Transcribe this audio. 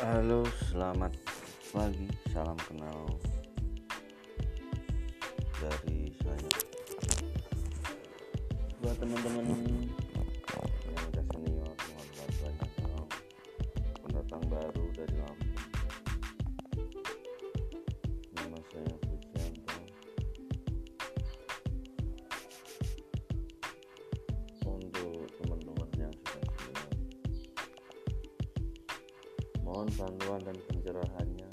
Halo, selamat pagi. Salam kenal dari saya. Buat teman-teman yang udah senior, mohon tolong pendatang baru dari Lampung. Mohon bantuan dan pencerahannya